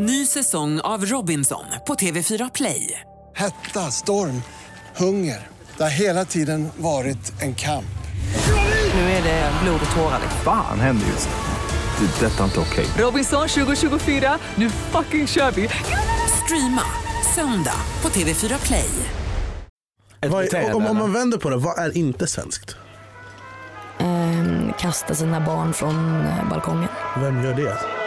Ny säsong av Robinson på TV4 Play. Hetta, storm, hunger. Det har hela tiden varit en kamp. Nu är det blod och tårar. Fan händer just nu. Det. är Detta är inte okej. Robinson 2024, nu fucking kör vi! Streama söndag på TV4 Play. Vad är, om, om man vänder på det, vad är inte svenskt? Ehm, kasta sina barn från eh, balkongen. Vem gör det?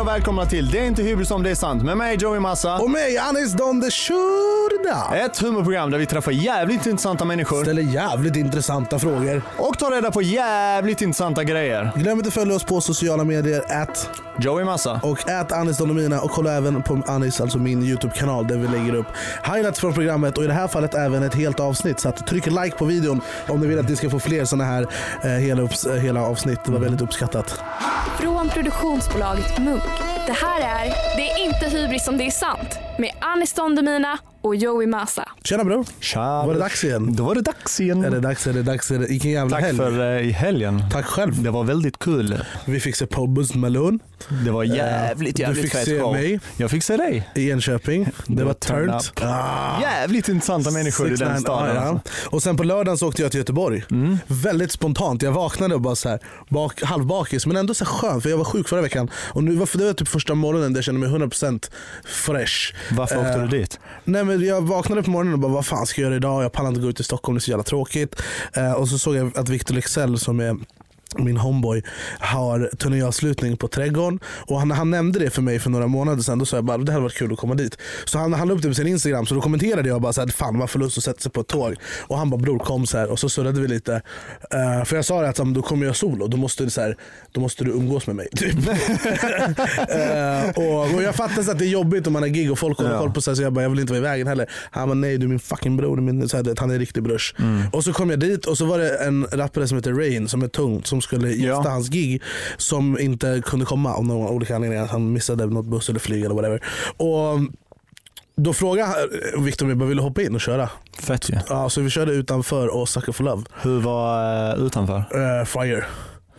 Och välkomna till Det är inte hybris om det är sant med mig Joey Massa. Och mig, Anis Don de Shurda. Ett humorprogram där vi träffar jävligt intressanta människor Ställer jävligt intressanta frågor. och tar reda på jävligt intressanta grejer. Glöm inte att följa oss på sociala medier, at Joey Massa. och at Anis Don Domina och kolla även på Anis, alltså min YouTube-kanal där vi lägger upp highlights från programmet och i det här fallet även ett helt avsnitt. Så att tryck like på videon om ni vill att ni ska få fler sådana här eh, hela, upps, hela avsnitt. Det var väldigt uppskattat. Från produktionsbolaget Munk. Det här är Det är inte hybris om det är sant med Anis Don Demina och Joey Massa. Tjena bror. Tja. Var det dags igen? Då var det dags igen. Är det dags? Är det dags? Är det... Vilken jävla Tack helg. för eh, i helgen. Tack själv. Det var väldigt kul. Vi fick se Post Malone Det var jävligt, du jävligt fick fett se show. mig. Jag fick se dig. i Enköping. Det, var turn turnt. up. Ah. Jävligt intressanta människor i Six den nine, staden. ja, ja. alltså. Och sen på lördagen så åkte jag till Göteborg. Mm. Väldigt spontant. Jag vaknade och bara så här, bak, halvbakis men ändå så här skön för jag var sjuk förra veckan. Och nu var, det var typ första morgonen där jag kände mig 100% fresh. Varför åkte Eh, du dit? Nej men jag vaknade på morgonen och bara vad fan ska jag göra idag? Jag pallar inte gå ut i Stockholm, det är så jävla tråkigt. Eh, och så såg jag att Victor Lexell som är min homeboy har turnéavslutning på Trädgården och han, han nämnde det för mig för några månader sedan. Då sa jag bara det hade varit kul att komma dit. Så han, han la upp det på sin Instagram så då kommenterade jag bara så här, fan vad förlust att sätta sig på ett tåg. Och han bara bror kom så här och så surrade vi lite. Eh, för jag sa det att om då kommer jag solo då måste, du, så här, då måste du umgås med mig. Typ. Eh, och, och jag fattar så att det är jobbigt om man har gig och folk håller Ja. koll på sig så jag bara jag vill inte vara i vägen heller. Han bara nej du är min fucking bror, min, så här, han är en riktig brors. Mm. Och så kom jag dit och så var det en rappare som heter Rain som är tung som skulle gästa Ja. hans gig som inte kunde komma av någon olika anledningar. Han missade något buss eller flyg eller whatever. Och då frågade Victor om jag ville hoppa in och köra. Fett ju. Ja, så vi körde utanför och Sucker for Love. Hur var uh, utanför? Eh, fire.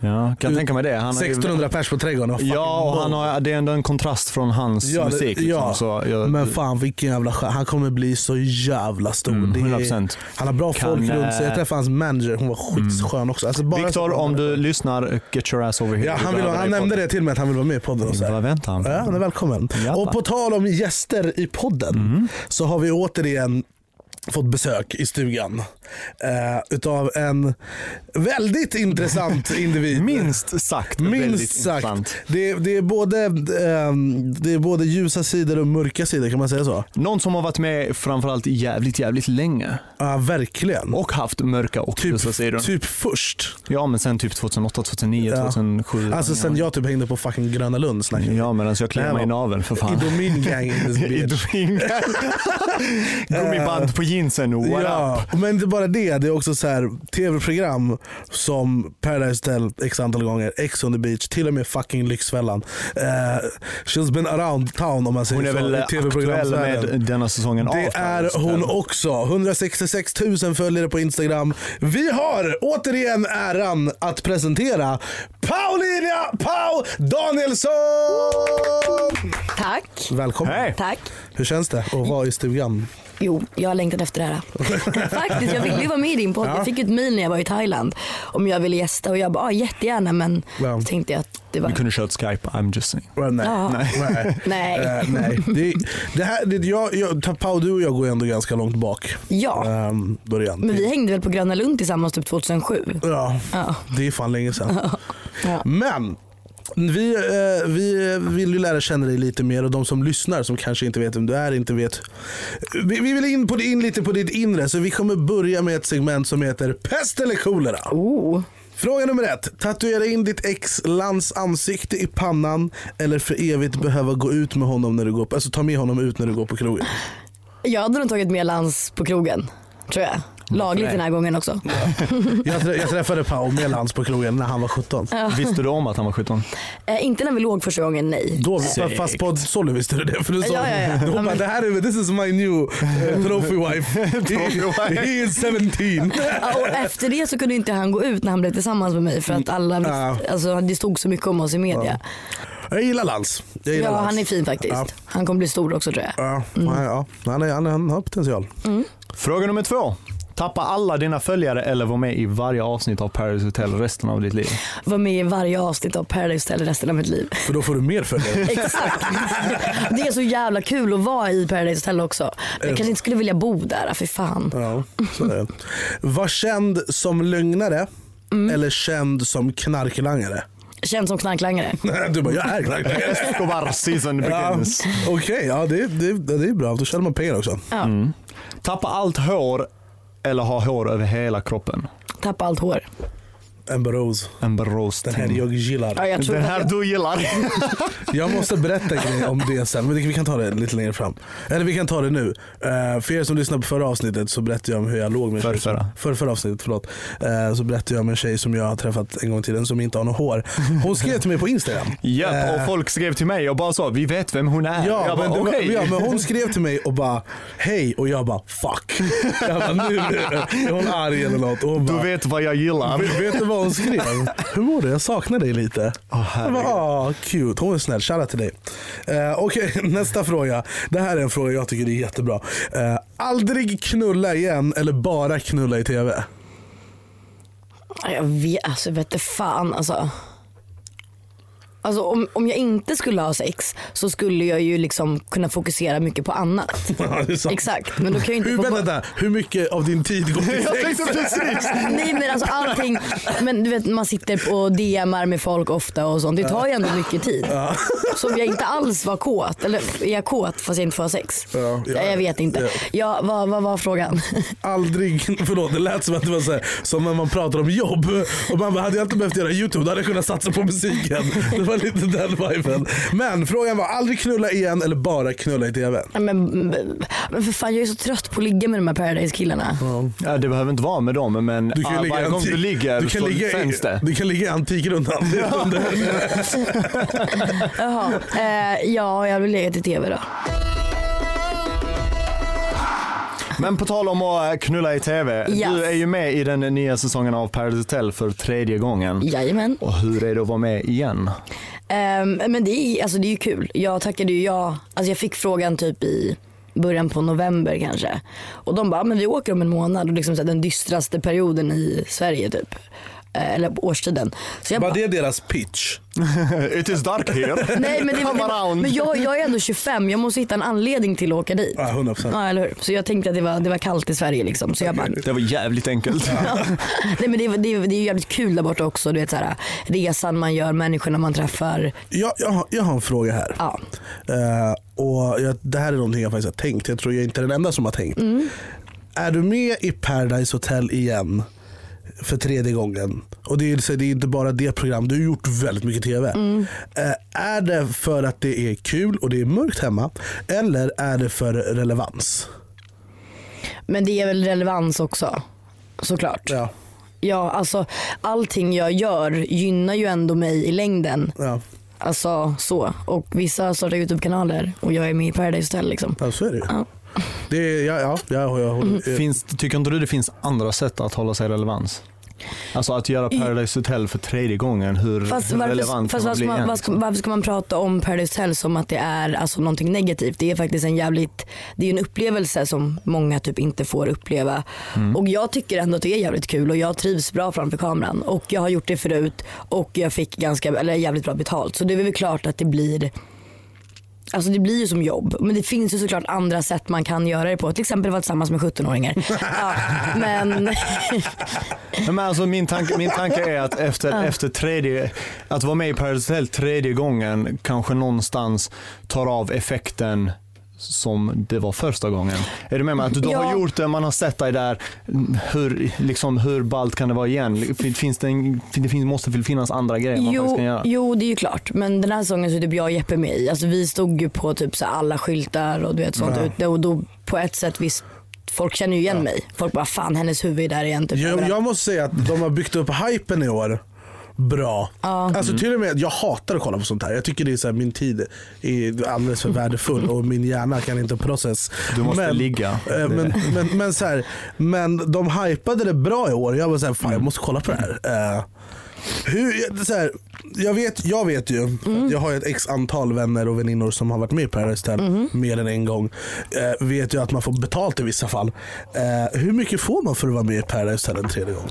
Ja, kan Ut- tänka mig det. Han har ju- 1600 pers på trädgården. Ja, och han har, det är ändå en kontrast från hans Ja, musik. Liksom. ja. Så jag, Men fan vilken jävla skär. Han kommer bli så jävla stor. Mm, är- 100%. Han har bra Kan, folk runt sig. Jag eh, mm. träffade hans manager, hon var skitskön också. Alltså Viktor, om du lyssnar, get your ass over here. Ja, han, vill, han nämnde det till mig att han vill vara med i podden. Och så här. Vad väntar han på? Ja, han är välkommen. Ja, och på tal om gäster i podden Mm. så har vi återigen fått besök i stugan eh, utav en väldigt intressant individ. Minst sagt Minst sagt. intressant. Det, det, är både, ehm, det är både ljusa sidor och mörka sidor, kan man säga så? Någon som har varit med framförallt jävligt, jävligt länge Ja, verkligen. och haft mörka och ljusa typ, sidor. typ först. Ja, men sen typ 2008, 2009, Ja. 2007. Alltså sen jag typ hängde på fucking Gröna Lund snackade vi. Ja, medan jag Det kliar här mig i naveln för fan. Idomin gang in this bitch. Idomin. Gummiband på jeansen, what up? Ja, men inte bara det. Det är också så här tv-program som Paradise Hotel x antal gånger, Ex on the beach, till och med fucking Lyxfällan. Uh, she's been around town om man säger Hon är så. väl aktuell med denna säsongen av Det är hon också. 166 000 följare på Instagram. Vi har återigen äran att presentera Paulina Pau Danielsson! Tack. Välkommen. Hej. Tack. Hur känns det att vara i stugan? Jo, jag har längtat efter det här. Faktiskt, jag ville ju vara med i din podd. Ja. Jag fick ett mejl när jag var i Thailand om jag ville gästa och jag bara, ja, jättegärna men Ja. så tänkte jag att det var... Vi kunde kört Skype, I'm just saying. Well, nej. Ja. nej. nej. Nej. Eh, nej. Det, det här, det, jag, jag, Pau, du och jag går ändå ganska långt bak. Ja, Um, början. men vi hängde väl på Gröna Lund tillsammans typ 2007. Ja, Ja. det är fan länge sedan. Ja. Men vi, eh, vi vill ju lära känna dig lite mer och de som lyssnar som kanske inte vet vem du är, inte vet. Vi, vi vill in, på, in lite på ditt inre så vi kommer börja med ett segment som heter Pest eller kolera. Oh. Fråga nummer ett. Tatuera in ditt ex-lands ansikte i pannan eller för evigt behöva gå ut med honom när du går på, alltså ta med honom ut när du går på krogen. Jag hade nog tagit med Lans på krogen, tror jag. Lagligt den här gången också. Jag, jag träffade Pau Melans på krogen när han var 17. Visste du om att han var 17? Eh, inte när vi låg första gången, nej. Då, fast på Solly visste du det. För du sa Ja, ja, ja. du bara, det här är, this is my new uh, trophy wife. He, he is 17. Ja, och efter det så kunde inte han gå ut när han blev tillsammans med mig för att alla visste, Ja. alltså, det stod så mycket om oss i media. Jag gillar Lans. Jag gillar Ja, Lans. han är fin faktiskt. Ja. Han kommer bli stor också tror jag. Ja, ja, ja. Han, är, han, är, han har potential. Fråga nummer två. Tappa alla dina följare eller vara med i varje avsnitt av Paradise Hotel resten av ditt liv. Var med i varje avsnitt av Paradise Hotel resten av mitt liv. För då får du mer följare. Exakt. Det är så jävla kul att vara i Paradise Hotel också. Jag kanske inte skulle vilja bo där, för fan. Ja, så är det. Var känd som lögnare Mm. eller känd som knarklangare? Känns som knarklangare. Du bara, jag är knarklangare. Escobar season Ja, begins. Okej, ja, det, det, det är bra. Då tjänar man pengar också. Ja. Tappa allt hår eller ha hår över hela kroppen. Tappa allt hår. Amber Rose, Amber Rose den här jag gillar. Ja, jag Den här jag, du gillar. Jag måste berätta en grej om det sen, men vi kan ta det lite längre fram. Eller vi kan ta det nu. Eh, för er som lyssnade på förra avsnittet så berättade jag om hur jag låg med en tjej. För, förra avsnittet, förlåt. Eh, så berättade jag om en tjej som jag har träffat en gång i tiden som inte har något hår. Hon skrev till mig på Instagram. Japp, Eh, och folk skrev till mig och bara sa vi vet vem hon är. Ja, jag bara, men, var, okej. ja, men hon skrev till mig och bara hej och jag bara fuck. Jag bara, nu är hon arg eller något. Och hon Du bara, vet vad jag gillar. vet, vet du vad hon skrev? Hur mår du? Jag saknar dig lite. jag bara, ah, cute. Hon är snäll. Shoutout till dig. Eh, Okej, nästa fråga. Det här är en fråga jag tycker är jättebra. Eh, aldrig knulla igen eller bara knulla i tv? jag vet, alltså vet du fan alltså. Alltså om, om jag inte skulle ha sex så skulle jag ju liksom kunna fokusera mycket på annat. Ja, det är sant. Exakt, men då kan jag inte Hur, få... vänta, hur mycket av din tid går till Jag sex? tänkte precis. Nej men alltså allting, men du vet man sitter och DMar med folk ofta och sånt. Det tar ju ändå mycket tid. Så om jag inte alls var kåt, eller är jag kåt fast jag inte får ha sex? Ja, ja. Jag vet inte. Ja. Ja, vad, vad var frågan? aldrig, förlåt det lät som att det var så här, som när man pratar om jobb. Och man bara, hade jag inte behövt göra YouTube då hade jag kunnat satsa på musiken. Var lite den viben. Men frågan var, aldrig knulla igen eller bara knulla i tv? Men, men för fan jag är så trött på att ligga med de här Paradise killarna. Ja, det behöver inte vara med dem, men Du kan ah, ligga varje i gång du ligger du kan så ligga i, det. Du kan ligga i Antikrundan. Jaha. Eh, ja, jag vill lägga till tv då. Men på tal om att knulla i TV. Yes. Du är ju med i den nya säsongen av Paradise Hotel för tredje gången. Jajamän. Och hur är det att vara med igen? Ehm, men det är, alltså, det är ju kul. Jag tackade ju ja. Alltså, jag fick frågan typ i början på november kanske. Och de bara, men vi åker om en månad och liksom så den dystraste perioden i Sverige typ. Eh, Eller årstiden. Så jag Var bara, det deras pitch? It is dark here. nej men, det, Come around. men jag, jag är ändå 25, jag måste hitta en anledning till att åka dit. Ja, 100%. Ja, eller hur? Så jag tänkte att det var, det var kallt i Sverige liksom. Så jag bara, Det var jävligt enkelt. nej men det, är- det, är- det är ju jävligt kul där borta också. Du vet så här, resan man gör, människorna man träffar. Jag, jag, har, jag har en fråga här. Ja. Eh, och jag, det här är någonting jag faktiskt har tänkt. Jag tror jag är inte är den enda som har tänkt. Är du med i Paradise Hotel igen för tredje gången? Och det är, så det är inte bara det program, du har gjort väldigt mycket TV. Eh, är det för att det är kul och det är mörkt hemma? Eller är det för relevans? Men det är väl relevans också. Såklart. Ja. Ja, alltså allting jag gör gynnar ju ändå mig i längden. Ja, Alltså så. Och vissa startar YouTube-kanaler och jag är med i Paradise Hotel liksom. ja så är det ju. Ja. Det är, ja, ja, ja, jag håller. Finns, tycker inte du det finns andra sätt att hålla sig relevans? Alltså att göra Paradise Hotel för tredje gången, hur Fast, relevant varför, kan fast man varför, man, varför, varför ska man prata om Paradise Hotel som att det är alltså, någonting negativt? Det är faktiskt en jävligt, det är en upplevelse som många typ inte får uppleva. Och jag tycker ändå att det är jävligt kul och jag trivs bra framför kameran. Och jag har gjort det förut och jag fick ganska, eller jävligt bra betalt. Så det är väl klart att det blir Alltså det blir ju som jobb. Men det finns ju såklart andra sätt man kan göra det på. Till exempel vara tillsammans med 17-åringar. ja, men Men alltså min, tanke, min tanke är att efter, efter tredje, att vara med i Paradise Hotel tredje gången kanske någonstans tar av effekten som det var första gången. Är du med mig? Att du Ja. har gjort det, man har sett dig där. Hur, liksom, hur ballt kan det vara igen? Finns det, en, det finns, måste väl finnas andra grejer man Jo, kan göra? jo det är ju klart. Men den här säsongen så är typ jag och Jeppe med i. Alltså vi stod ju på typ så alla skyltar och du vet sånt Ja. ute och då på ett sätt visst folk känner ju igen mig. Folk bara fan hennes huvud är där igen. Typ, Jag, jag måste säga att de har byggt upp hypen i år bra. Alltså till och med, jag hatar att kolla på sånt här. Jag tycker det är så här, min tid är alldeles för värdefull och min hjärna kan inte process. Du måste ligga. eh, Men, men, men, så här, men de hypade det bra i år. Jag var så här, fan jag måste kolla på det här. Eh, hur, så här, jag, vet, jag vet ju, Mm. jag har ett x antal vänner och väninnor som har varit med i Paradise Hotel Mm-hmm. mer än en gång. Eh, vet ju att man får betalt i vissa fall. Eh, hur mycket får man för att vara med i Paradise Hotel en tredje gång?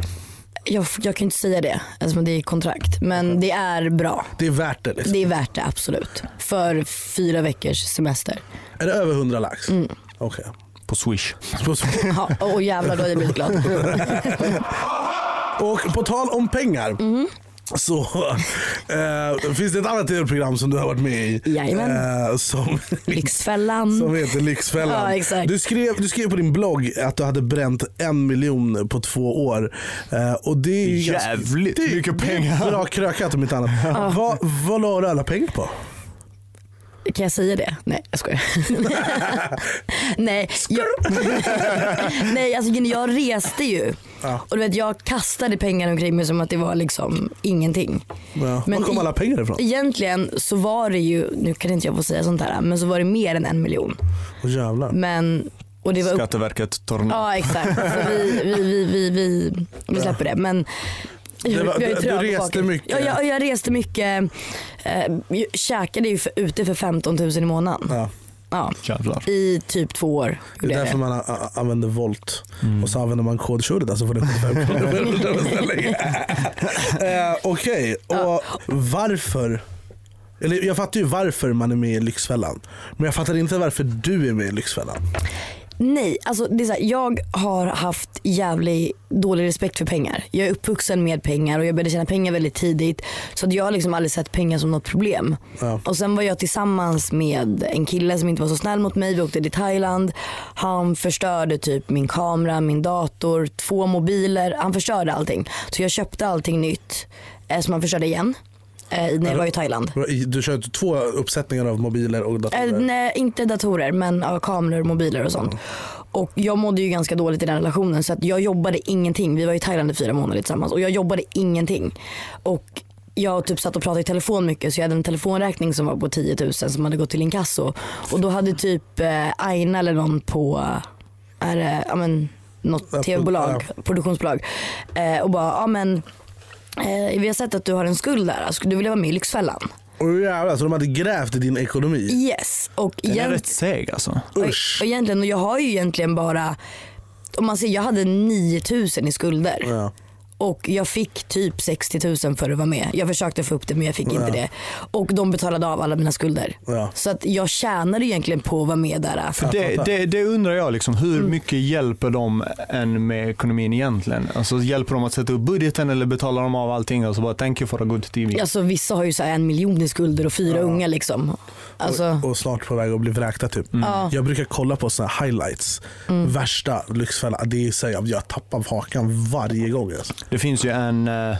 Jag, jag kan inte säga det eftersom det är kontrakt. Men det är bra. Det är värt det liksom. Det är värt det absolut. För fyra veckors semester. Är det över 100 lax? Mm. Okej. På Swish. Ja, och jävlar då hade jag blivit glad. Och på tal om pengar. Mm-hmm. Så eh, finns det ett annat tv-program som du har varit med i. Eh, som, Lyxfällan. som heter Lyxfällan. Ja, exakt. Du, skrev, du skrev på din blogg att du hade bränt en miljon på två år. Eh, och det är ju ganska- Jävligt det, mycket det är pengar. Bra krökat om inte annat. Vad, vad la du alla pengar på? Kan jag säga det? Nej jag skojar. Nej, jag, nej alltså jag reste ju. Ja. Och du vet jag kastade pengar omkring mig som att det var liksom ingenting. Ja. Men Var kom alla pengar ifrån? Egentligen så var det ju, nu kan inte jag få säga sånt här, men så var det mer än en miljon. Åh, jävlar. Men, och det var upp, Skatteverket den. Ja exakt, så vi, vi, vi, vi, vi, vi släpper det. Men Det var- du- du reste mycket. Ja, jag, jag reste mycket. Eh, jag käkade ju för, ute för 15 000 i månaden. Ja. Ja, Jävlar. I typ två år. Det är därför man a- a- använder volt. Och så använder man kodtjuret alltså får det 75 kronor per beställning. Eh, Okej, och varför? Eller jag fattar ju varför man är med i Lyxfällan. Men jag fattar inte varför du är med i Lyxfällan. Nej, alltså det är så här, jag har haft jävligt dålig respekt för pengar. Jag är uppvuxen med pengar och jag började tjäna pengar väldigt tidigt. Så att jag har liksom aldrig sett pengar som något problem. Ja. Och sen var jag tillsammans med en kille som inte var så snäll mot mig. Vi åkte till Thailand. Han förstörde typ min kamera, min dator, två mobiler. Han förstörde allting. Så jag köpte allting nytt eh, som han förstörde igen. Eh, när jag var i Thailand. Du kör två uppsättningar av mobiler och Eh, datorer. nej, inte datorer men ja, kameror, mobiler och sånt. Och jag mådde ju ganska dåligt i den relationen så att jag jobbade ingenting. Vi var i Thailand i fyra månader tillsammans och jag jobbade ingenting. Och jag typ satt och pratade i telefon mycket så jag hade en telefonräkning som var på 10 000 som hade gått till inkasso. Och då hade typ eh, Aina eller någon på är det, ja, men, något tv-bolag, produktionsbolag eh, och bara ja men eh, vi har sett att du har en skuld där, skulle du vilja vara med i Lyxfällan? Och jävlar, så de hade grävt i din ekonomi? Yes. Och Den är egent- rätt seg alltså. Usch. och egentligen, och jag har ju egentligen bara, om man ser, jag hade 9000 i skulder. Ja. Och jag fick typ 60 000 för att vara med. Jag försökte få upp det men jag fick inte det. Och de betalade av alla mina skulder. Ja. Så att jag tjänade egentligen på att vara med där. Det, det, det undrar jag, liksom, hur mycket hjälper de en med ekonomin egentligen? Alltså, hjälper de att sätta upp budgeten eller betalar de av allting och så bara thank you for a good TV? Alltså vissa har ju så här en miljon i skulder och fyra unga liksom. Alltså, Och snart på väg att bli vräkta typ. Jag brukar kolla på såna här highlights. Värsta Lyxfällan. Det är så här, jag tappar hakan varje gång. Alltså. Det finns ju en, eh,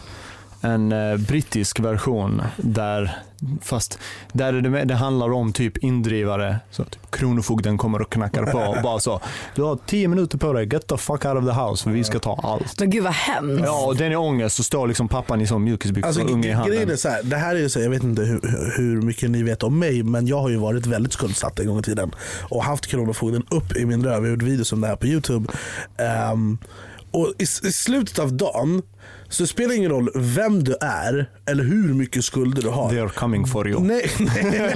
en eh, brittisk version där Fast där är det, det handlar om typ indrivare, så typ kronofogden kommer och knackar på och bara så. Du har tio minuter på dig, get the fuck out of the house för vi ska ta allt. men gud vad hemskt. Ja, och den är ångest så står liksom pappan i sån mjukisbyxor Alltså, och unge i gre- grejen handen. är så här, det här är ju så, jag vet inte hur, hur mycket ni vet om mig, men jag har ju varit väldigt skuldsatt en gång i tiden. Och haft Kronofogden upp i min röv. Jag har gjort videos om det här på YouTube. Ehm, och i, i slutet av dagen så spelar det ingen roll vem du är eller hur mycket skulder du har. They are coming for you. Nej, nej.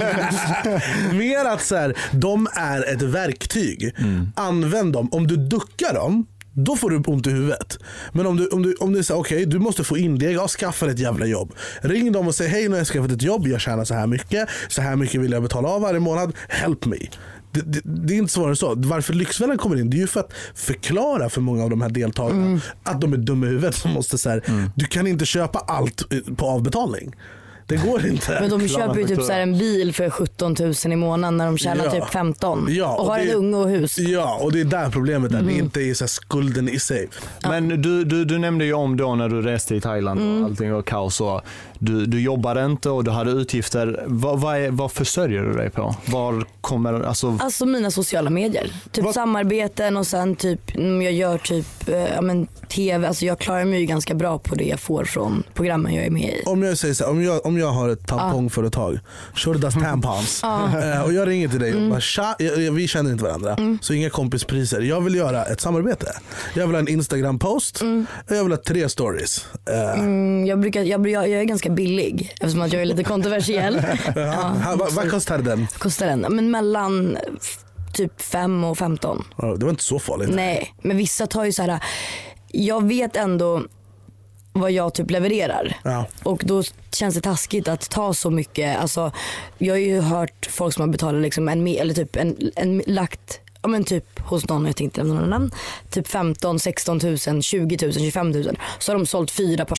Mer att så här, de är ett verktyg. Använd dem. Om du duckar dem, då får du ont i huvudet. Men om du, om du, om du säger okej, du måste få in det. Jag skaffar ett jävla jobb. Ring dem och säg hej, nu har jag skaffat ett jobb. Jag tjänar så här mycket. Så här mycket vill jag betala av varje månad. Help me. Det, det, det är inte svårare än så. Varför Lyxfällan kommer in det är ju för att förklara för många av de här deltagarna att de är dumma i huvudet. Som måste så här, Du kan inte köpa allt eh, på avbetalning. Det går inte. Men de köper ju typ så här en bil för 17 000 i månaden när de tjänar Ja. typ 15 Ja, och och har det- en unge och hus. Ja, och det är där problemet är. Mm. Det är inte i så här skulden i sig. Men du, du, du nämnde ju om då när du reste i Thailand Mm. och allting var kaos. Och du, du jobbade inte och du hade utgifter. Vad, vad, är, vad försörjer du dig på? Var kommer, alltså, Alltså mina sociala medier. Typ Vad- samarbeten och sen typ om jag gör typ eh, ja, men, tv. Alltså jag klarar mig ju ganska bra på det jag får från programmen jag är med i. Om jag säger så här, om jag, om jag har ett tampongföretag, Shorty does tampons, eh, och jag ringer till dig och bara tja, vi känner inte varandra, så inga kompispriser. Jag vill göra ett samarbete. Jag vill ha en Instagram-post och jag vill ha tre stories. Mm, jag, brukar, jag, jag, jag är ganska billig eftersom att jag är lite kontroversiell. ja. vad, kostar den? Kostar den? Men mellan typ 5 och 15. Ja, Det var inte så farligt. Nej, men vissa tar ju så här. Jag vet ändå vad jag typ levererar. Ja. Och då känns det taskigt att ta så mycket. Alltså, jag har ju hört folk som har betalat liksom en, eller typ en, en lagt Ja men typ hos någon, jag tänkte nämna några namn. Typ 15, 16 000, 20 000, 25 000. Så har de sålt fyra par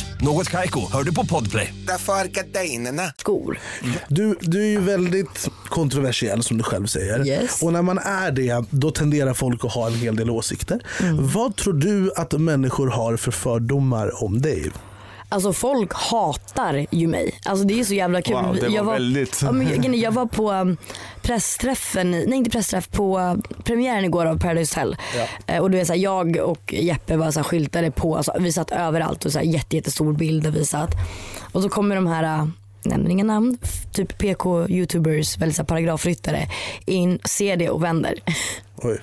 Något Kaiko, hör du på Podplay. Därför är gardinerna. skor. Du, du är ju väldigt kontroversiell som du själv säger. Yes. Och när man är det, då tenderar folk att ha en hel del åsikter. Mm. Vad tror du att människor har för fördomar om dig? Alltså folk hatar ju mig. Alltså det är så jävla kul. Wow, det var jag var, väldigt- Ja, men, jag, var på um, pressträffen, nej inte pressträff, på uh, premiären igår av Paradise Hotel. Eh, och du vet, så här, jag och Jeppe var så här, skyltade på, alltså, vi satt överallt och så här, jätte, jättestor bild där vi satt. Och så kommer de här uh, nämner inga namn, typ PK-youtubers, väldigt så paragrafryttare in, ser det och vänder. Oj.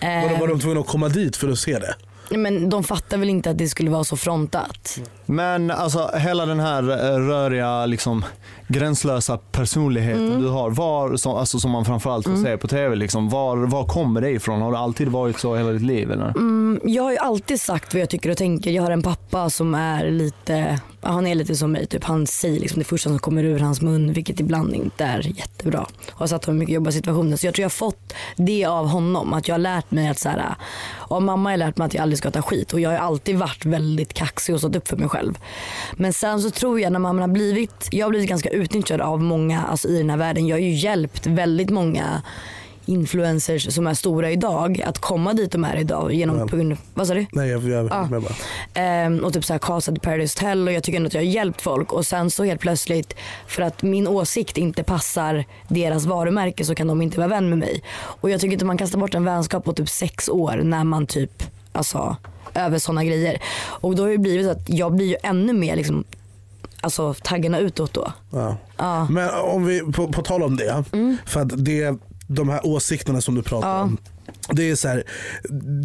Var, de- var de tvungna att komma dit för att se det? Men de fattar väl inte att det skulle vara så frontat. Men alltså hela den här eh, röriga, liksom, gränslösa personligheten Mm. du har, var, som, alltså, som man framförallt får se på tv, liksom, var, var kommer det ifrån? Har det alltid varit så hela ditt liv? Eller? Mm, jag har ju alltid sagt vad jag tycker och tänker. Jag har en pappa som är lite, han är lite som mig. Typ. Han säger liksom det första som kommer ur hans mun vilket ibland inte är jättebra. Och har satt honom i mycket jobbiga situationer. Så jag tror jag har fått det av honom. Att jag har lärt mig att så här, och mamma har lärt mig att jag aldrig ska ta skit. Och jag har alltid varit väldigt kaxig och stått upp för mig själv. Men sen så tror jag när man har blivit, jag har blivit ganska utnyttjad av många alltså, i den här världen. Jag har ju hjälpt väldigt många influencers som är stora idag att komma dit de är idag genom, på grund, vad sa du? Nej, jag, jag, Ja. jag bara. Ehm, och typ såhär castade Paradise Hotel och jag tycker ändå att jag har hjälpt folk och sen så helt plötsligt för att min åsikt inte passar deras varumärke så kan de inte vara vän med mig. Och jag tycker inte man kastar bort en vänskap på typ sex år när man typ, alltså över sådana grejer. Och då har det blivit att jag blir ju ännu mer liksom, alltså taggarna utåt då. Ja. Ja. Mm. Men om vi, på, på tal om det, för att det, de här åsikterna som du pratar om. Det är så här,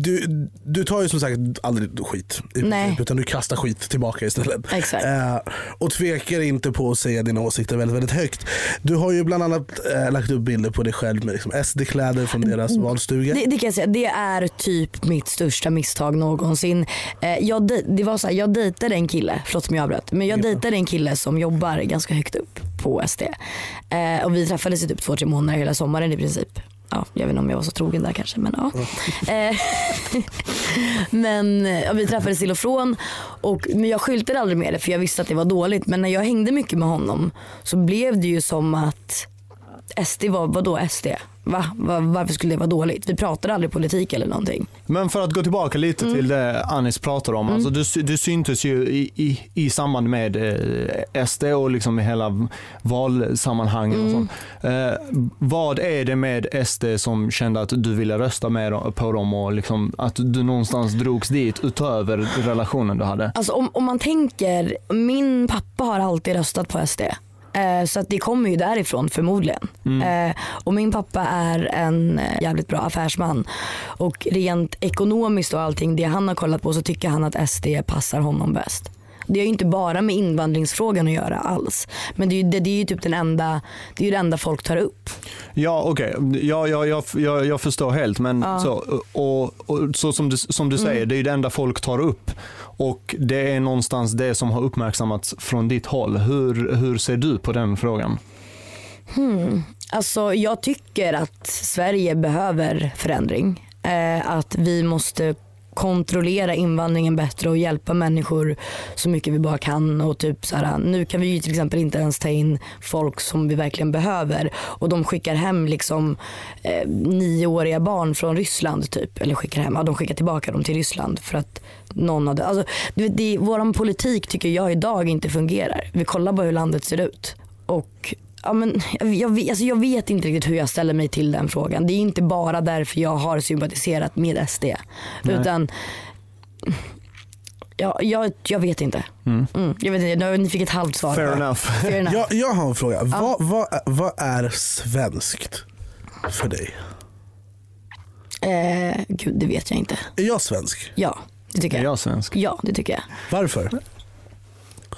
du, du tar ju som sagt aldrig skit i princip, utan du kastar skit tillbaka istället. Exakt. Eh, och tvekar inte på att säga dina åsikter väldigt, väldigt högt. Du har ju bland annat eh, lagt upp bilder på dig själv med liksom SD-kläder från deras valstuga. Det, det kan jag säga, det är typ mitt största misstag någonsin. Eh, jag, det var så här, jag dejtade en kille, förlåt om jag avbröt, men jag dejtade en kille som jobbar ganska högt upp på SD. Eh, och vi träffades i typ två, tre månader hela sommaren i princip. Ja, jag vet inte om jag var så trogen där kanske men ja. Eh, men ja, vi träffades till och från och, men jag skyltade aldrig med det för jag visste att det var dåligt. Men när jag hängde mycket med honom så blev det ju som att SD var, vadå SD? Va? Va? Varför skulle det vara dåligt? Vi pratar aldrig politik eller någonting. Men för att gå tillbaka lite Mm. till det Anis pratar om. Alltså du, sy- du syntes ju i, i, i samband med eh, SD och liksom i hela valsammanhangen. Och Mm. sånt. Eh, vad är det med SD som kände att du ville rösta med på dem och liksom att du någonstans drogs dit utöver relationen du hade? Alltså om, om man tänker, min pappa har alltid röstat på SD. Eh, Så att det kommer ju därifrån förmodligen. Eh, och min pappa är en eh, jävligt bra affärsman. Och rent ekonomiskt och allting, det han har kollat på så tycker han att SD passar honom bäst. Det har ju inte bara med invandringsfrågan att göra alls. Men det är ju, det, det är ju typ den enda, det är ju det enda folk tar upp. Ja, okej. Ja, ja, jag, jag, jag förstår helt. Men så, och, och, så som du, som du Mm. säger, det är ju det enda folk tar upp. Och det är någonstans det som har uppmärksammats från ditt håll. Hur, hur ser du på den frågan? Alltså jag tycker att Sverige behöver förändring. Eh, att vi måste kontrollera invandringen bättre och hjälpa människor så mycket vi bara kan. Och typ så här, nu kan vi ju till exempel inte ens ta in folk som vi verkligen behöver och de skickar hem liksom eh, nioåriga barn från Ryssland typ. Eller skickar hem, ja, de skickar tillbaka dem till Ryssland för att någon hade, alltså, det, det, våran politik tycker jag idag inte fungerar. Vi kollar bara hur landet ser ut. Och Ja, men jag, jag, vet- alltså jag vet inte riktigt hur jag ställer mig till den frågan. Det är inte bara därför jag har sympatiserat med SD. Utan ja, jag, jag vet inte. Mm. jag vet inte. Ni fick ett halvt svar. Fair enough. Fair enough. Jag, jag har en fråga. Vad, vad, är- vad är svenskt för dig? Eh, gud, det vet jag inte. Är jag svensk? Ja, det tycker Är jag. jag svensk? Ja, det tycker jag. Varför?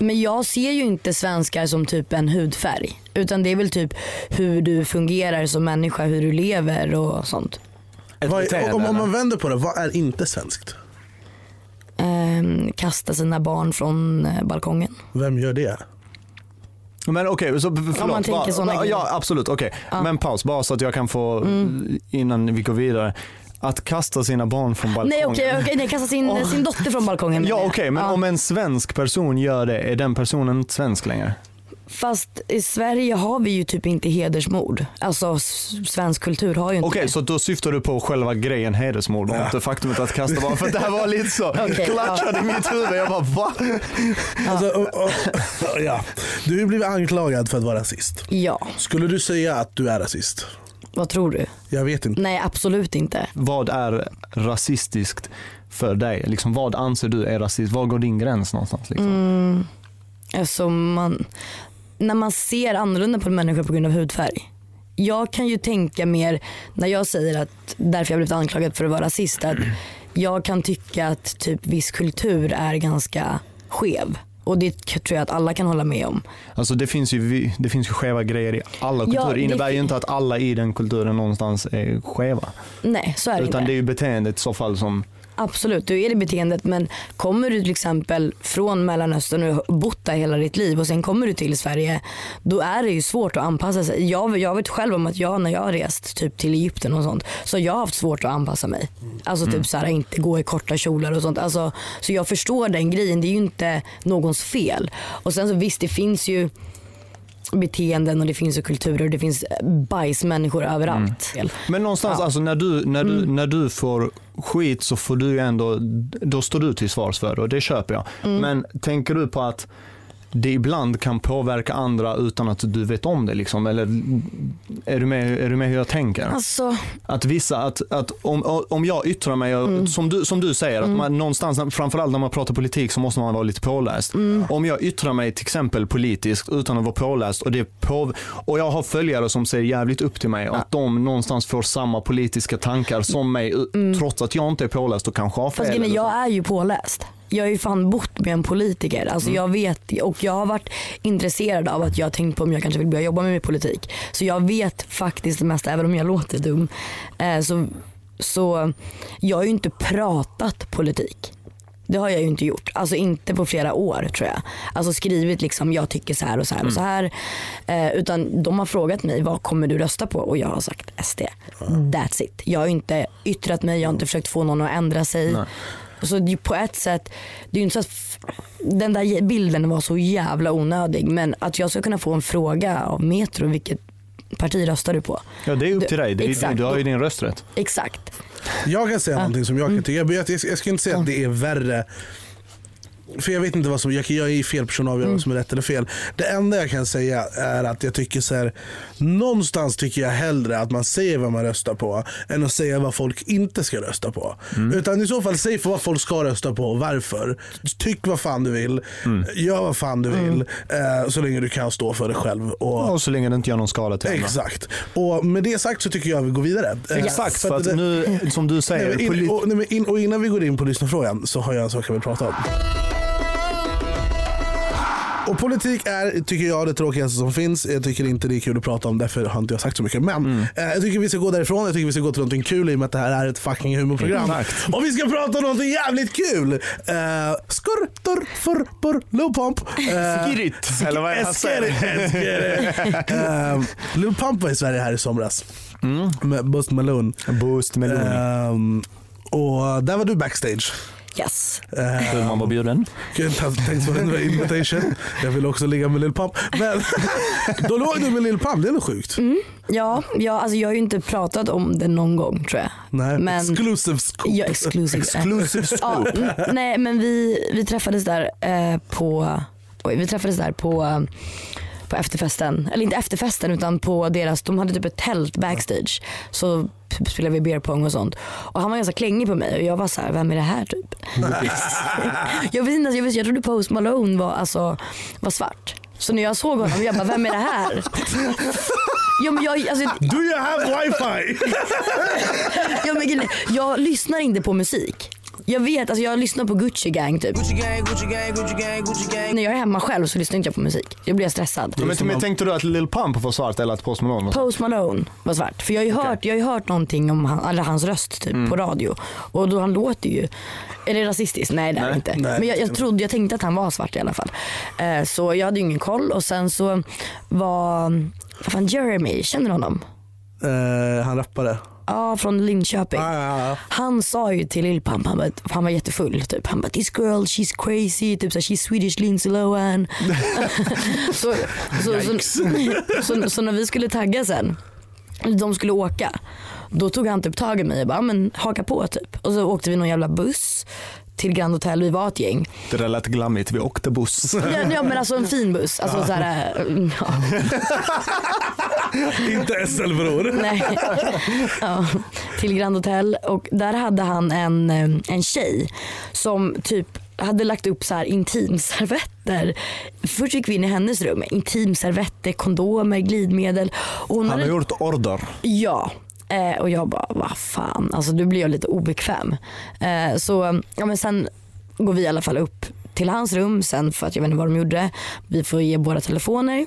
Men jag ser ju inte svenskar som typ en hudfärg. Utan det är väl typ hur du fungerar som människa, hur du lever och sånt. Vad är, om, om man vänder på det, vad är inte svenskt? Ehm, kasta sina barn från eh, balkongen. Vem gör det? Men okej, så förlåt. man tänker bara, såna bara, grejer. ja, absolut. Okej. Men paus, bara så att jag kan få, Mm. innan vi går vidare. Att kasta sina barn från balkongen. Nej okej, okej, nej kasta sin, Åh. sin dotter från balkongen. Ja okej, jag. men Ja. om en svensk person gör det, är den personen inte svensk längre? Fast i Sverige har vi ju typ inte hedersmord. Alltså svensk kultur har ju inte Okej, det. så då syftar du på själva grejen hedersmord och inte faktumet att kasta barn. För det här var lite så, Okej, klatschade i mitt huvud. Jag bara va? Alltså, och, och, ja. Du har blivit anklagad för att vara rasist. Ja, Skulle du säga att du är rasist? Vad tror du? Jag vet inte. Nej absolut inte. Vad är rasistiskt för dig? Liksom, vad anser du är rasistiskt? Var går din gräns någonstans? Liksom? Mm. Alltså man, när man ser annorlunda på människor på grund av hudfärg. Jag kan ju tänka mer när jag säger att därför jag blivit anklagad för att vara rasist. Att jag kan tycka att typ viss kultur är ganska skev. Och det tror jag att alla kan hålla med om. Alltså det finns, ju, det finns ju skeva grejer i alla Ja, kulturer. Det det innebär ju inte att alla i den kulturen någonstans är skeva. Nej så är det Utan inte. det är ju beteendet i så fall som Absolut, då är det beteendet. Men kommer du till exempel från Mellanöstern och har bott där hela ditt liv och sen kommer du till Sverige. Då är det ju svårt att anpassa sig. Jag, jag vet själv om att jag när jag har rest typ till Egypten och sånt. Så jag har haft svårt att anpassa mig. Alltså typ så här, inte gå i korta kjolar och sånt. Alltså, så jag förstår den grejen. Det är ju inte någons fel. Och sen så visst det finns ju beteenden och det finns ju kulturer och det finns bajsmänniskor överallt. Men någonstans, Ja. alltså när du, när, du, Mm. när du får skit så får du ändå, då står du till svars för det och det köper jag. Mm. Men tänker du på att det ibland kan påverka andra utan att du vet om det liksom? Eller är du med, är du med hur jag tänker? Alltså, Att vissa, att, att om, om jag yttrar mig, Mm. som, du, som du säger, att man någonstans, framförallt när man pratar politik så måste man vara lite påläst. Mm. Om jag yttrar mig till exempel politiskt utan att vara påläst och, det på, och jag har följare som ser jävligt upp till mig och att de någonstans får samma politiska tankar som mig trots att jag inte är påläst och kanske har fel. Mm. Fast jag är ju påläst. Jag har ju fan bott med en politiker. Alltså Mm. jag vet och jag har varit intresserad av att jag har tänkt på om jag kanske vill börja jobba med politik. Så jag vet faktiskt det mesta även om jag låter dum. Eh, så, så jag har ju inte pratat politik. Det har jag ju inte gjort. Alltså inte på flera år tror jag. Alltså skrivit liksom jag tycker så här och så här och så här. Eh, utan de har frågat mig vad kommer du rösta på och jag har sagt SD. That's it. Jag har inte yttrat mig, jag har inte försökt få någon att ändra sig. Så ju på ett sätt, det är ju inte så att den där bilden var så jävla onödig men att jag ska kunna få en fråga av Metro vilket parti röstar du på? Ja, det är upp Du- till dig. Det är, exakt. du har ju din rösträtt. Exakt. Jag kan säga någonting som jag kan tycka. Jag, jag, jag ska inte säga att det är värre. För jag vet inte vad som, jag, jag är fel person att avgöra vad som är rätt eller fel. Det enda jag kan säga är att jag tycker så här, någonstans tycker jag hellre att man säger vad man röstar på än att säga vad folk inte ska rösta på. Utan i så fall säg för vad folk ska rösta på och varför. Tyck vad fan du vill, gör vad fan du vill eh, så länge du kan stå för det själv. Och, Och så länge det inte gör någon skada till andra. Exakt. Och med det sagt så tycker jag vi går vidare. Eh, Exakt, för att det- nu, som du Nej, säger, men in, och, nej, in, och innan vi går in på lyssnarfrågan så har jag en sak jag vill prata om. Och politik är, tycker jag, det tråkigaste som finns. Jag tycker inte det är kul att prata om, därför har inte jag sagt så mycket. Men Mm. eh, jag tycker vi ska gå därifrån. Jag tycker vi ska gå till någonting kul i och med att det här är ett fucking humorprogram. Exakt. Och vi ska prata om någonting jävligt kul! Durr, furr, burr, Lil Pump. Uh, Skirrit, eller vad han uh, Lil Pump var i Sverige här i somras. Med Bust Malone. Boost med Looney. Ehm, och där var du backstage. Yes. Hur man var bjuden. Thanks for the invitation. Jag vill också ligga med Lil Pump. Men då låg du med Lil Pump, det är nog sjukt. Ja, ja alltså jag har ju inte pratat om det någon gång tror jag. Nej, Men- exclusive scoop. Ja, exclusive. Exclusive ja, n- nej men vi, vi träffades där eh, på, oj, vi träffades där på, eh, på efterfesten. Eller inte efterfesten utan på deras, de hade typ ett tält backstage. Så spelade vi beer pong och sånt. Och han var ganska klängig på mig och jag var så här, vem är det här typ? jag vet inte, jag, vet, jag trodde Post Malone var, alltså, var svart. Så när jag såg honom, jag bara, vem är det här? Ja, men jag, alltså, Do you have wifi? Ja, men, jag lyssnar inte på musik. Jag vet, alltså jag lyssnar på Gucci Gang typ. När jag är hemma själv så lyssnar inte jag på musik. Jag blir stressad. Men, men tänkte du att Lil Pump var svart eller att Post Malone var svart? Post Malone var svart. För jag har ju hört, jag har ju hört någonting om han, eller hans röst typ, på radio. Och då han låter ju, är det rasistiskt? Nej det är det inte. Nej, Men jag, jag trodde, jag tänkte att han var svart i alla fall. Eh, så jag hade ju ingen koll och sen så var, vad fan Jeremy, känner du honom? Eh, han rappade. Ja, från Linköping. Ah, ja, ja. Han sa ju till Lil Pump, han, bara, han var jättefull, typ. han bara this girl she's crazy, typ så här, she's Swedish Lindsay Lohan. så, så, så, så, när vi skulle tagga sen, de skulle åka, då tog han typ tag i mig och bara, "Ja, men haka på typ. Och så åkte vi någon jävla buss till Grand Hotel, vi var ett gäng. Det där lät glammigt, vi åkte buss. Ja, ja men alltså en fin buss. Alltså, så här, ja. Inte SL-bror. Nej. Ja, till Grand Hotel och där hade han en, eh, en tjej som typ hade lagt upp så här intimservetter. Först gick vi in i hennes rum. Intimservetter, kondomer, glidmedel. Han hade, har gjort order. Ja. Eh, och jag bara, vad fan. Alltså nu blir jag lite obekväm. Eh, så ja, men sen går vi i alla fall upp till hans rum sen för att jag vet inte vad de gjorde. Vi får ge båda telefoner.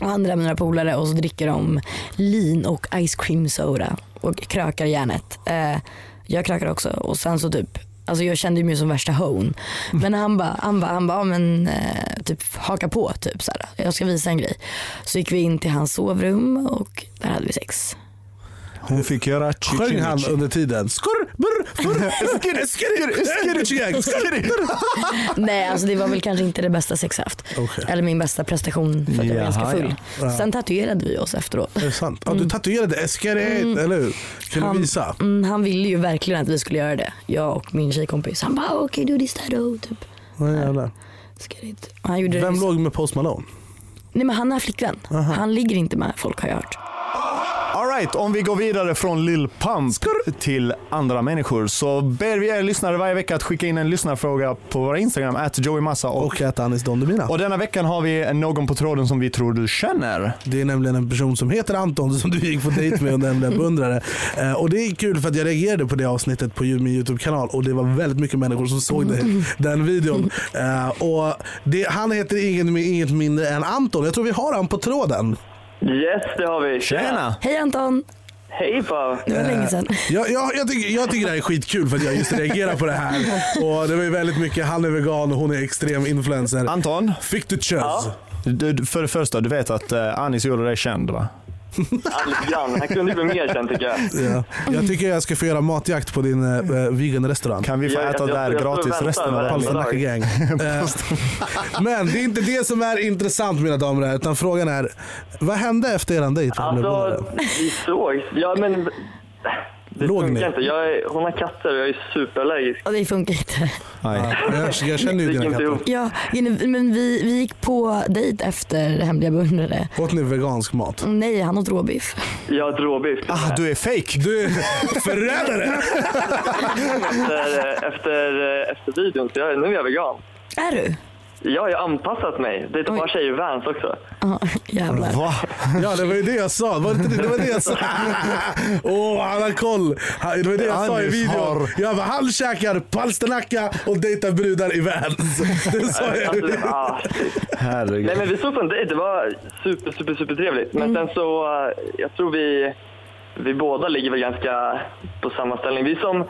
Och han drar med några polare och så dricker de lin och ice cream soda och krökar järnet. Eh, jag krökar också och sen så typ Alltså jag kände mig som värsta hon. Men han bara, han bara, han bara, ja, men eh, typ haka på typ så här. Jag ska visa en grej. Så gick vi in till hans sovrum och där hade vi sex. Hon fick göra Sjöng han under tiden? Skurr, burr, furr, skirr, skirr, skirr, skirr. Nej alltså det var väl kanske inte det bästa sex jag haft. Okej. Eller min bästa prestation för att jag var ganska full. ja. Sen tatuerade vi oss efteråt. Är det sant? Ja, du tatuerade Escaret, eller hur? Kan du Han- visa? Mm, han ville ju verkligen att vi skulle göra det. Jag och min tjejkompis. Han bara okej do this tattoo typ. Ja, jävlar. Ska det inte- Han gjorde Vem det. låg med Post Malone? Nej men han har flickvän. Han ligger inte med folk har jag hört. Alright, om vi går vidare från Lil Pump till andra människor så ber vi er lyssnare varje vecka att skicka in en lyssnarfråga på vår Instagram, at Joey Massa. Och, Och att Anis Don Demina. och denna veckan har vi någon på tråden som vi tror du känner. Det är nämligen en person som heter Anton som du gick på dejt med och nämnde beundrare. Eh, och det är kul för att jag reagerade på det avsnittet på min YouTube-kanal och det var väldigt mycket människor som såg det, den videon. Eh, och det, han heter inget, inget mindre än Anton. Jag tror vi har han på tråden. Yes, det har vi. Tjena! Hej Anton! Hej på Det var länge sedan. Jag, jag, jag, tycker, jag tycker det här är skitkul för att jag just reagerar på det här. Och det var ju väldigt mycket, han är vegan och hon är extrem influencer. Anton, Fick du kös? du- för det första, du vet att uh, Anis gjorde dig känd va? Ja, lite grann. Han kunde bli mer känd tycker jag. Ja. Jag tycker jag ska få göra matjakt på din eh, vegan-restaurang. Kan vi få Jag- äta jag- där jag gratis resten av gang. Eh, Men det är inte det som är intressant mina damer och herrar, utan frågan är vad hände efter eran dejt? Alltså, vi sågs. Ja, men det Låg funkar ni? inte. Jag är, hon har katter och jag är superallergisk. Och det funkar inte. Nej. Jag, jag känner ju dina katter. Ja, men vi, vi gick på dejt efter Hemliga beundrare. Åt ni vegansk mat? Nej, han åt råbiff. Jag har råbiff. Ah, du är fake. Du är förrädare! Efter, efter, efter videon, så jag, nu är jag vegan. Är du? Ja, jag har anpassat mig. Det är bara tjejer i Vans också. Ja, jävlar. Va? Ja det var ju det jag sa, var det, inte det? det var det jag sa. Åh han har koll. Det var det jag sa i videon. har- Jag bara, han käkar palsternacka och dejtar brudar i Vans. Det sa jag. Alltså, ah. Herregud. Nej men vi såg på en dejt, det var super, super, super trevligt. Men sen så, eh, jag tror vi, vi båda ligger väl ganska på samma ställning. Vi är som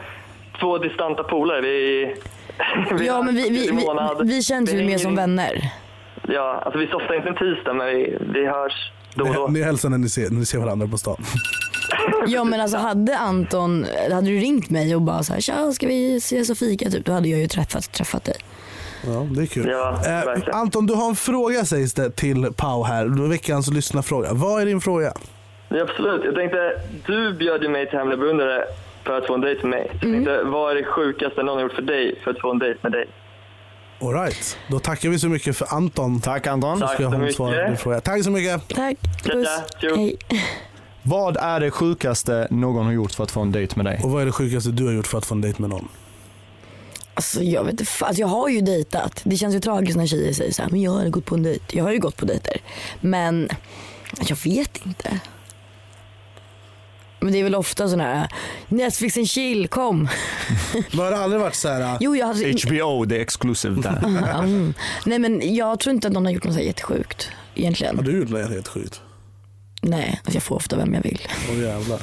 två distanta polare. Vi, vi Ja, men vi, vi, vi, vi känns ju mer som vänner. Ja, alltså vi softar inte en tisdag men vi, vi hörs då och då. Ni, ni hälsar när ni, ser, när ni ser varandra på stan. Ja men alltså hade Anton, hade du ringt mig och bara så här, tja ska vi ses och fika typ, då hade jag ju träffat, träffat dig. Ja, det är kul. Ja, eh. Anton, du har en fråga sägs det till Pau här. Veckans lyssnarfråga. Vad är din fråga? Ja, absolut. Jag tänkte, du bjöd ju mig till Hemliga beundrare för att få en dejt med mig. Så jag tänkte, vad är det sjukaste någon har gjort för dig för att få en dejt med dig? All right. Då tackar vi så mycket för Anton. Tack Anton. Tack Ska så hon mycket. Tack så mycket. Tack, puss. Hej. Vad är det sjukaste någon har gjort för att få en dejt med dig? Och vad är det sjukaste du har gjort för att få en dejt med någon? Alltså jag vet inte, fan, alltså, jag har ju dejtat. Det känns ju tragiskt när tjejer säger så här, men jag har gått på en dejt. Jag har ju gått på dejter. Men jag vet inte. Men det är väl ofta sån här, Netflix and chill, kom. Men har det aldrig varit så här... äh, Jo, jag hade, HBO, det är exclusive där. Mm. Nej men jag tror inte att någon har gjort något så här jättesjukt egentligen. Har du gjort något helt sjukt? Nej, alltså jag får ofta vem jag vill. Åh jävlar.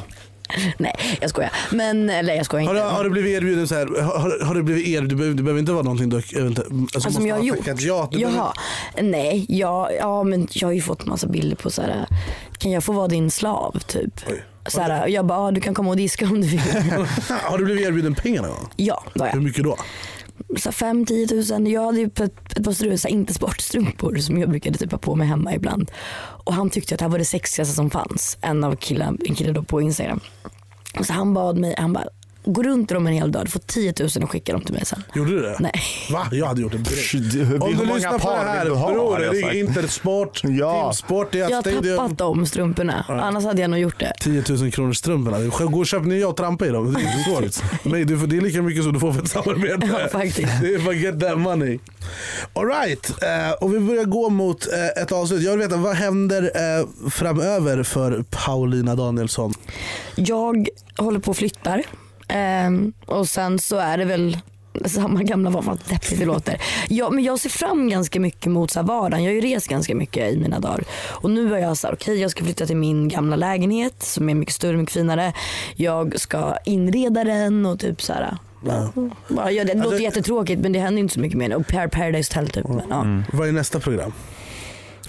Nej, jag skojar. Men, eller jag skojar Har inte. du, har du blivit erbjuden så här, har, har du blivit erbjuden, det behöver, inte vara någonting du alltså, alltså, som jag har gjort? ja. Du behöver- Jaha. Nej, ja, ja, men jag har ju fått massa bilder på så här. kan jag få vara din slav typ? Oj. Så här, jag bara, ah, du kan komma och diska om du vill. har du blivit erbjuden pengar någon gång? ja, det har Hur jag. mycket då? Så 5-10 tusen. Jag hade ju ett, par här, inte sportstrumpor som jag brukade typ ha på mig hemma ibland. Och han tyckte att det här var det sexigaste som fanns. En av killarna, en kille då på Instagram. Så han bad mig, han bara, gå runt dem en hel dag, du får 10 000 och skicka dem till mig sen. Gjorde du det? Nej. Va? Jag hade gjort det direkt. Om du lyssnar på det här, bror, ring. Intersport, Ja. Teamsport, Jag har Stadium. tappat de strumporna, annars hade jag nog gjort det. 10 000 kronor strumporna. Gå och köp nya och trampa i dem. Det är. Nej, du får, det är lika mycket som du får för ett samarbete. Ja, faktiskt. Det är bara get that money. Alright, eh, och vi börjar gå mot eh, ett avslut. Jag vill veta, vad händer eh, framöver för Paulina Danielsson? Jag håller på och flyttar. Ehm, och sen så är det väl samma gamla vad fan deppigt det låter. Ja, men jag ser fram ganska mycket mot så här vardagen. Jag har ju rest ganska mycket i mina dagar. Och nu har jag så här, okej jag ska flytta till min gamla lägenhet som är mycket större, mycket finare. Jag ska inreda den och typ så här. Bara, ja, det låter Alltså- jättetråkigt men det händer inte så mycket mer. Och Par- Paradise Hotel typ. Men, ja. Vad är nästa program?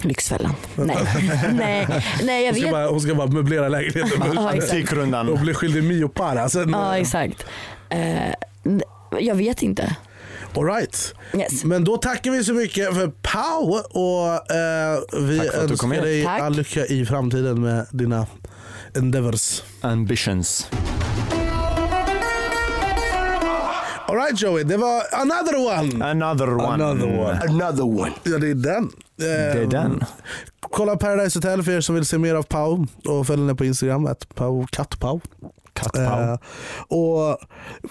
Lyxfällan. Nej. nej, nej jag Hon ska vet. bara, hon ska bara möblera lägenheten Ja, exakt. och bli skyldig Miopara. Sen, Ja exakt. Eh, jag vet inte. All right. Yes. Men då tackar vi så mycket för Pau och eh, vi Tack för att du kom önskar dig Tack. all lycka i framtiden med dina endeavors. Ambitions. All right Joey, det var another one. Another one. Another one. Another one. Ja, det är den. Det är den. Kolla Paradise Hotel för er som vill se mer av Pau och följ henne på Instagram, att Pau, kattpau. Kattpau. Eh, och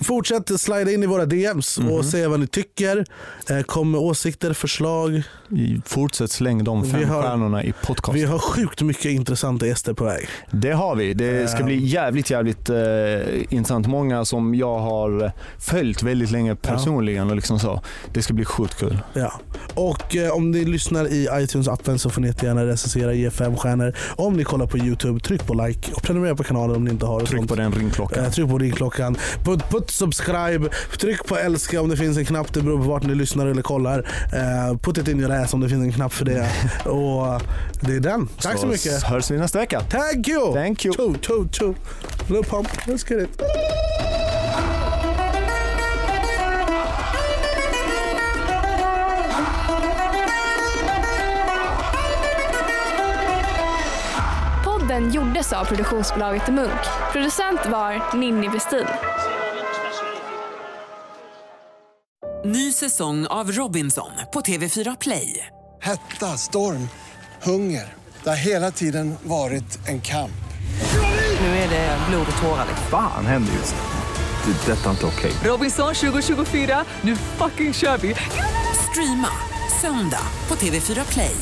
fortsätt slida in i våra DMs Mhm. och se vad ni tycker. Eh, kom med åsikter, förslag. Fortsätt släng de fem Vi har- stjärnorna i podcast. Vi har sjukt mycket intressanta gäster på väg. Det har vi. Det ska Eh. bli jävligt, jävligt eh, intressant. Många som jag har följt väldigt länge personligen och liksom så. Det ska bli sjukt kul. Ja. Och eh, om ni lyssnar i iTunes-appen så får ni jättegärna recensera, ge fem stjärnor. Om ni kollar på YouTube, tryck på like och prenumerera på kanalen om ni inte har det. Tryck sånt. på den ringklockan. Eh, tryck på ringklockan. Put, put subscribe. Tryck på älska om det finns en knapp. Det beror på vart ni lyssnar eller kollar. Eh, put it in your ass om det finns en knapp för det. Och det är den. Tack så, mycket. hörs vi nästa vecka. Thank you! Thank you. Two, two, two. Lil Pump, let's get it. Podden gjordes av produktionsbolaget Munk. Producent var Ninni Westin. Ny säsong av Robinson på TV4 Play. Hetta, storm, hunger. Det har hela tiden varit en kamp. Nu är det blod och tårar. Fan händer just nu. Det. är Detta är inte okej. Robinson 2024, nu fucking kör vi! Streama söndag på TV4 Play.